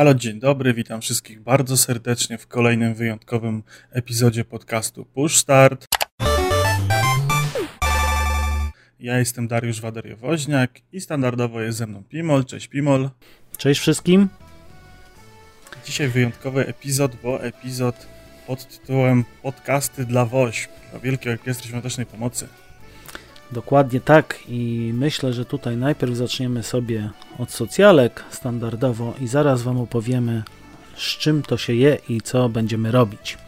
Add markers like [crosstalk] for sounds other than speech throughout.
Halo, dzień dobry, witam wszystkich bardzo serdecznie w kolejnym wyjątkowym epizodzie podcastu Push Start. Ja jestem Dariusz Waderiowoźniak i standardowo jest ze mną Pimol. Cześć Pimol. Cześć wszystkim. Dzisiaj wyjątkowy epizod, bo epizod pod tytułem Podcasty dla WOŚP, dla Wielkiej Orkiestry Świątecznej Pomocy. Dokładnie tak i myślę, że tutaj najpierw zaczniemy sobie od socjalek standardowo i zaraz Wam opowiemy z czym to się je i co będziemy robić.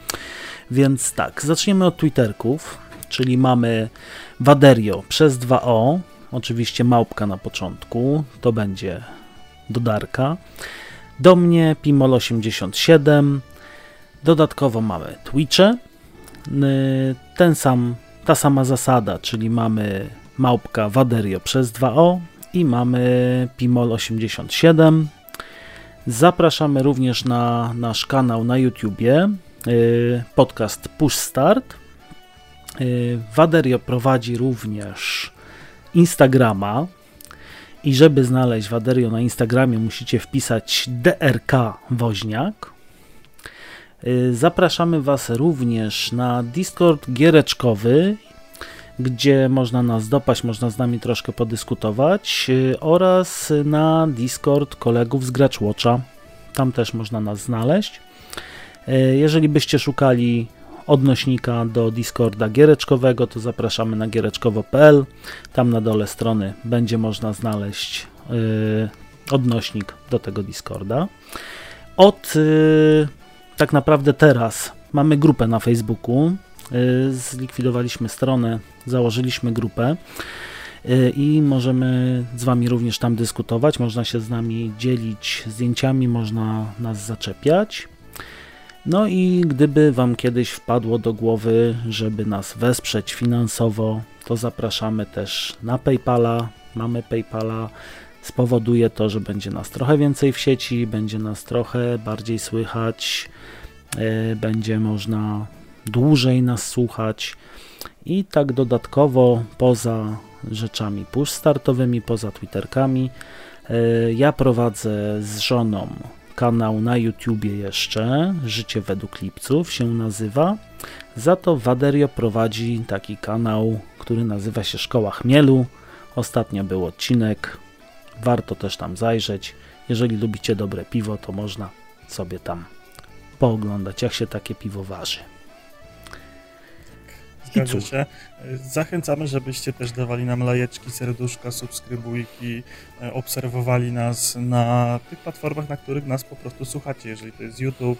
Więc tak, zaczniemy od Twitterków, czyli mamy Waderio przez 2O, oczywiście małpka na początku, to będzie dodarka. Do mnie Pimol87, dodatkowo mamy Twitche, ten sam ta sama zasada, czyli mamy małpka Waderio przez 2O i mamy Pimol 87. Zapraszamy również na nasz kanał na YouTubie, y, podcast Push Start. Y, Waderio prowadzi również Instagrama i żeby znaleźć Waderio na Instagramie musicie wpisać DRK Woźniak. Y, zapraszamy Was również na Discord giereczkowy, gdzie można nas dopaść, można z nami troszkę podyskutować y, oraz na Discord kolegów z Gracz Tam też można nas znaleźć. Y, jeżeli byście szukali odnośnika do Discorda giereczkowego, to zapraszamy na giereczkowo.pl. Tam na dole strony będzie można znaleźć odnośnik do tego Discorda. Od tak naprawdę teraz mamy grupę na Facebooku. Y, zlikwidowaliśmy stronę, założyliśmy grupę y, i możemy z Wami również tam dyskutować. Można się z nami dzielić zdjęciami, można nas zaczepiać. No i gdyby Wam kiedyś wpadło do głowy, żeby nas wesprzeć finansowo, to zapraszamy też na PayPala. Mamy PayPala. Spowoduje to, że będzie nas trochę więcej w sieci, będzie nas trochę bardziej słychać E, będzie można dłużej nas słuchać i tak dodatkowo poza rzeczami push startowymi, poza Twitterkami e, ja prowadzę z żoną kanał na YouTubie jeszcze, Życie według Lipców się nazywa. Za to Waderio prowadzi taki kanał, który nazywa się Szkoła Chmielu. Ostatnio był odcinek, warto też tam zajrzeć. Jeżeli lubicie dobre piwo, to można sobie tam pooglądać, jak się takie piwo waży. Zgadza się. Zachęcamy, żebyście też dawali nam lajeczki, serduszka, subskrybujki, e, obserwowali nas na tych platformach, na których nas po prostu słuchacie. Jeżeli to jest YouTube,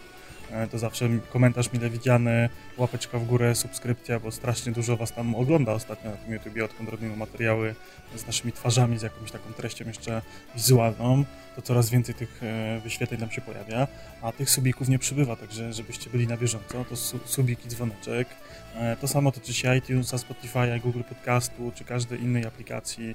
E, to zawsze komentarz mile widziany, łapeczka w górę, subskrypcja, bo strasznie dużo Was tam ogląda ostatnio na tym YouTubie, odkąd robimy materiały z naszymi twarzami, z jakąś taką treścią jeszcze wizualną, to coraz więcej tych e, wyświetleń nam się pojawia, a tych subików nie przybywa, także żebyście byli na bieżąco, to subiki, dzwoneczek. To samo tyczy się iTunesa, Spotify'a, Google Podcastu, czy każdej innej aplikacji,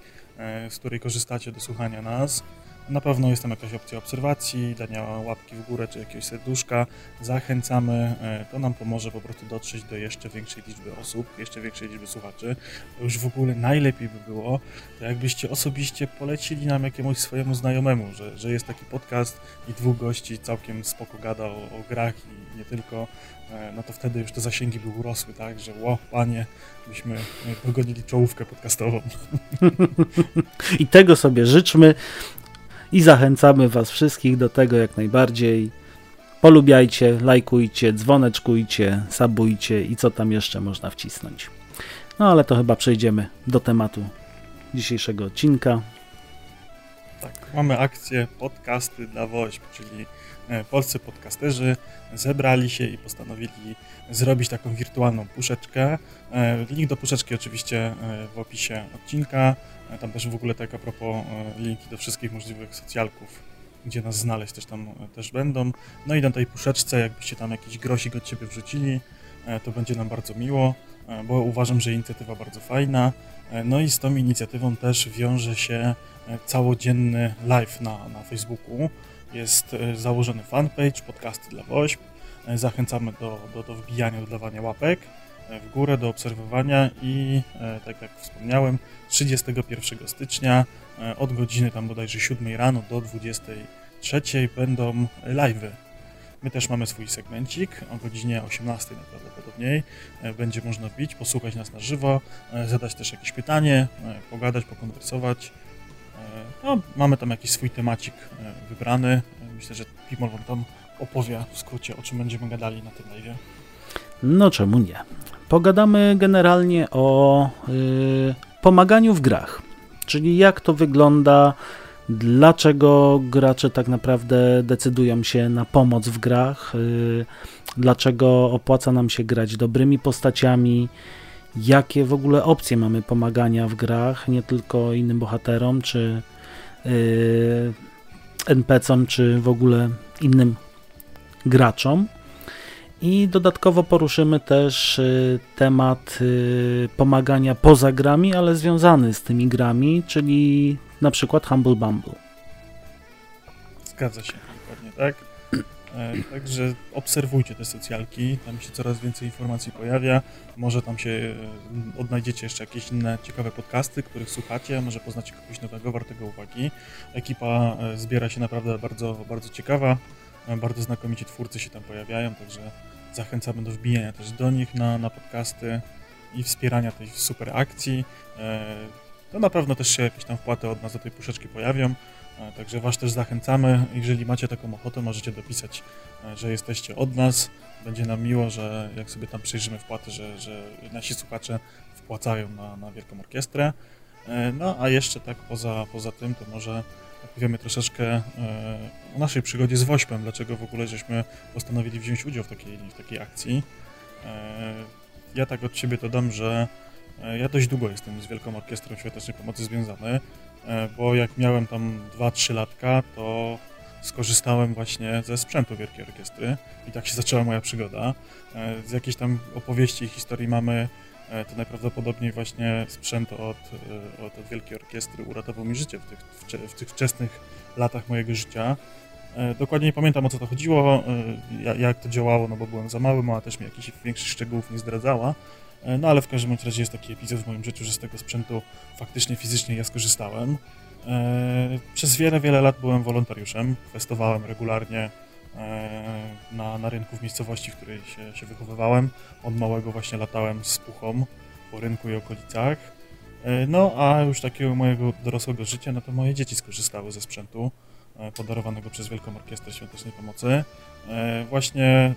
z której korzystacie do słuchania nas. Na pewno jest tam jakaś opcja obserwacji, dania łapki w górę czy jakiegoś serduszka. Zachęcamy, e, to nam pomoże po prostu dotrzeć do jeszcze większej liczby osób, jeszcze większej liczby słuchaczy. Już w ogóle najlepiej by było, to jakbyście osobiście polecili nam jakiemuś swojemu znajomemu, że, że jest taki podcast i dwóch gości całkiem spoko gada o, o grach i nie tylko, e, no to wtedy już te zasięgi by urosły, tak, że ło, panie, byśmy pogonili czołówkę podcastową. [laughs] I tego sobie życzmy i zachęcamy Was wszystkich do tego jak najbardziej. Polubiajcie, lajkujcie, dzwoneczkujcie, sabujcie i co tam jeszcze można wcisnąć. No ale to chyba przejdziemy do tematu dzisiejszego odcinka. Mamy akcję podcasty dla WOŚP, czyli e, polscy podcasterzy zebrali się i postanowili zrobić taką wirtualną puszeczkę. E, link do puszeczki oczywiście e, w opisie odcinka. Tam też w ogóle tak a propos linki do wszystkich możliwych socjalków, gdzie nas znaleźć też tam też będą. No i na tej puszeczce, jakbyście tam jakiś grosik od Ciebie wrzucili, to będzie nam bardzo miło, bo uważam, że inicjatywa bardzo fajna. No i z tą inicjatywą też wiąże się całodzienny live na, na Facebooku. Jest założony fanpage, podcasty dla WOŚP. Zachęcamy do, do, do wbijania, dodawania łapek w górę do obserwowania i tak jak wspomniałem, 31 stycznia e, od godziny tam bodajże 7 rano do 20 trzeciej będą live'y. My też mamy swój segmencik o godzinie 18 najprawdopodobniej. E, będzie można wbić, posłuchać nas na żywo, e, zadać też jakieś pytanie, e, pogadać, pokonwersować. No, mamy tam jakiś swój temacik wybrany. Myślę, że Pimol wam tam opowie w skrócie, o czym będziemy gadali na tym live. No czemu nie? Pogadamy generalnie o yy, pomaganiu w grach, czyli jak to wygląda, dlaczego gracze tak naprawdę decydują się na pomoc w grach, yy, dlaczego opłaca nam się grać dobrymi postaciami, jakie w ogóle opcje mamy pomagania w grach, nie tylko innym bohaterom, czy yy, NPC-om, czy w ogóle innym graczom. I dodatkowo poruszymy też y, temat y, pomagania poza grami, ale związany z tymi grami, czyli na przykład Humble Bumble. Zgadza się, dokładnie tak. E, także obserwujcie te socjalki, tam się coraz więcej informacji pojawia. Może tam się e, odnajdziecie jeszcze jakieś inne ciekawe podcasty, których słuchacie, może poznacie kogoś nowego, wartego uwagi. Ekipa e, zbiera się naprawdę bardzo, bardzo ciekawa. Bardzo znakomici twórcy się tam pojawiają, także zachęcamy do wbijania też do nich na, na podcasty i wspierania tej super akcji. To na pewno też się jakieś tam wpłaty od nas do tej puszeczki pojawią. Także Was też zachęcamy. Jeżeli macie taką ochotę, możecie dopisać, e, że jesteście od nas. Będzie nam miło, że jak sobie tam przyjrzymy wpłaty, że, że nasi słuchacze wpłacają na, na Wielką Orkiestrę. E, no a jeszcze tak poza, poza tym, to może opowiemy troszeczkę e, o naszej przygodzie z Wośpem, dlaczego w ogóle żeśmy postanowili wziąć udział w takiej, w takiej akcji. Ja tak od siebie dodam, że ja dość długo jestem z Wielką Orkiestrą Świątecznej Pomocy związany. E, bo jak miałem tam 2-3 latka, to skorzystałem właśnie ze sprzętu Wielkiej Orkiestry i tak się zaczęła moja przygoda. E, z jakiejś tam opowieści i historii mamy e, to najprawdopodobniej właśnie sprzęt od, od, od Wielkiej Orkiestry uratował mi życie w tych, w tych wczesnych latach mojego życia. Dokładnie nie pamiętam o co to chodziło, jak to działało, no bo byłem za mały, mama też mi jakichś większych szczegółów nie zdradzała, E, no ale w każdym razie jest taki epizod w moim życiu, że z tego sprzętu faktycznie fizycznie ja skorzystałem. E, przez wiele, wiele lat byłem wolontariuszem, kwestowałem regularnie e, na, na rynku w miejscowości, w której się, się wychowywałem. Od małego właśnie latałem z puchą po rynku i okolicach. No a już takiego mojego dorosłego życia, no to moje dzieci skorzystały ze sprzętu podarowanego przez Wielką Orkiestrę Świątecznej Pomocy. Właśnie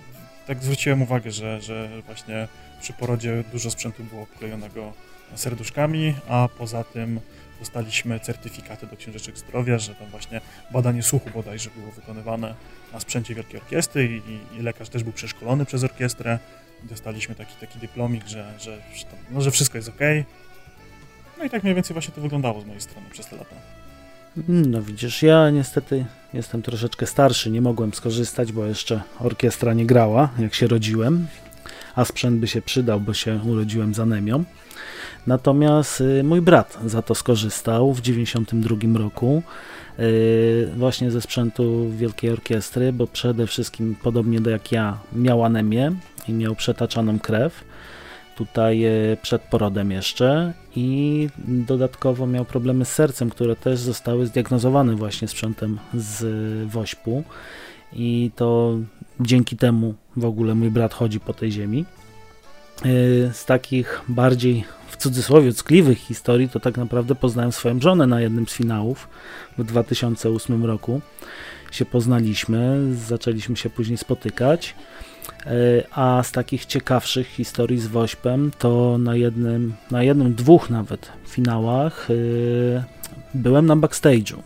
tak zwróciłem uwagę, że, że właśnie przy porodzie dużo sprzętu było obklejonego serduszkami, a poza tym dostaliśmy certyfikaty do książeczek zdrowia, że tam właśnie badanie słuchu bodajże było wykonywane na sprzęcie Wielkiej Orkiestry i, i, lekarz też był przeszkolony przez orkiestrę. Dostaliśmy taki, taki dyplomik, że, że, że, no, że wszystko jest ok. No i tak mniej więcej właśnie to wyglądało z mojej strony przez te lata. No widzisz, ja niestety jestem troszeczkę starszy, nie mogłem skorzystać, bo jeszcze orkiestra nie grała, jak się rodziłem, a sprzęt by się przydał, bo się urodziłem z anemią. Natomiast y, mój brat za to skorzystał w 92 roku y, właśnie ze sprzętu Wielkiej Orkiestry, bo przede wszystkim podobnie do jak ja miał anemię i miał przetaczaną krew tutaj e, przed porodem jeszcze i dodatkowo miał problemy z sercem, które też zostały zdiagnozowane właśnie sprzętem z Wośpu i to dzięki temu w ogóle mój brat chodzi po tej ziemi. E, z takich bardziej w cudzysłowie ckliwych historii to tak naprawdę poznałem swoją żonę na jednym z finałów w 2008 roku. Się poznaliśmy, zaczęliśmy się później spotykać. E, a z takich ciekawszych historii z Wośpem to na jednym, na jednym, dwóch nawet finałach e, byłem na backstage'u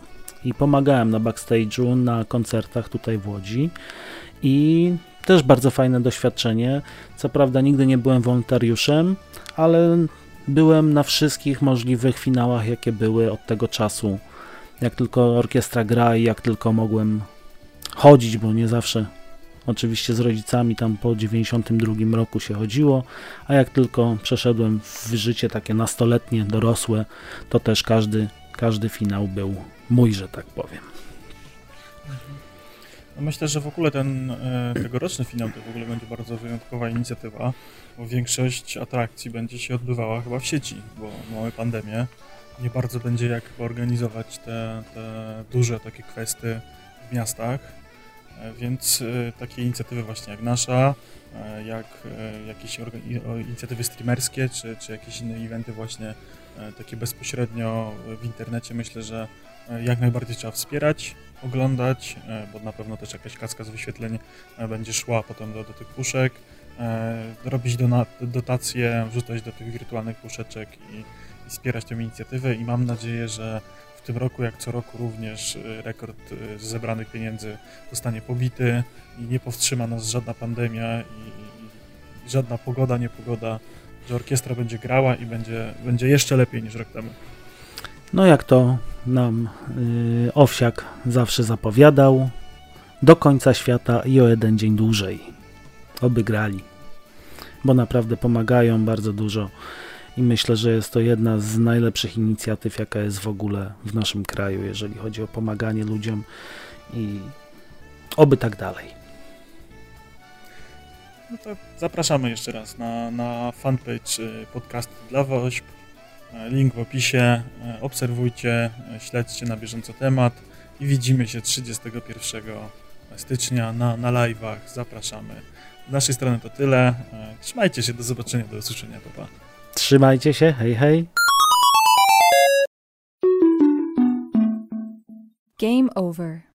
i pomagałem na backstage'u na koncertach tutaj w Łodzi i też bardzo fajne doświadczenie. Co prawda nigdy nie byłem wolontariuszem, ale byłem na wszystkich możliwych finałach, jakie były od tego czasu. Jak tylko orkiestra gra i jak tylko mogłem chodzić, bo nie zawsze Oczywiście z rodzicami tam po 92 roku się chodziło, a jak tylko przeszedłem w życie takie nastoletnie, dorosłe, to też każdy, każdy finał był mój, że tak powiem. No myślę, że w ogóle ten e, tegoroczny finał to w ogóle będzie bardzo wyjątkowa inicjatywa, bo większość atrakcji będzie się odbywała chyba w sieci, bo mamy pandemię. Nie bardzo będzie jak organizować te, te duże takie kwestie w miastach, więc takie inicjatywy właśnie jak nasza, jak jakieś inicjatywy streamerskie, czy, czy jakieś inne eventy właśnie takie bezpośrednio w internecie, myślę, że jak najbardziej trzeba wspierać, oglądać, bo na pewno też jakaś kaska z wyświetleń będzie szła potem do, do tych puszek, robić dotacje, wrzucać do tych wirtualnych puszeczek i, i wspierać tę inicjatywę i mam nadzieję, że w tym roku, jak co roku również rekord zebranych pieniędzy zostanie pobity i nie powstrzyma nas żadna pandemia i, i żadna pogoda, niepogoda, że orkiestra będzie grała i będzie, będzie jeszcze lepiej niż rok temu. No jak to nam yy, Owsiak zawsze zapowiadał, do końca świata i o jeden dzień dłużej. Oby grali, bo naprawdę pomagają bardzo dużo i myślę, że jest to jedna z najlepszych inicjatyw, jaka jest w ogóle w naszym kraju, jeżeli chodzi o pomaganie ludziom i oby tak dalej. No zapraszamy jeszcze raz na, na fanpage y, podcastu dla WOŚP. Link w opisie. Obserwujcie, śledźcie na bieżąco temat i widzimy się 31 stycznia na, na live'ach. Zapraszamy. Z naszej strony to tyle. Trzymajcie się, do zobaczenia, do usłyszenia. Pa, pa. Trzymajcie się, hej hej. Game over.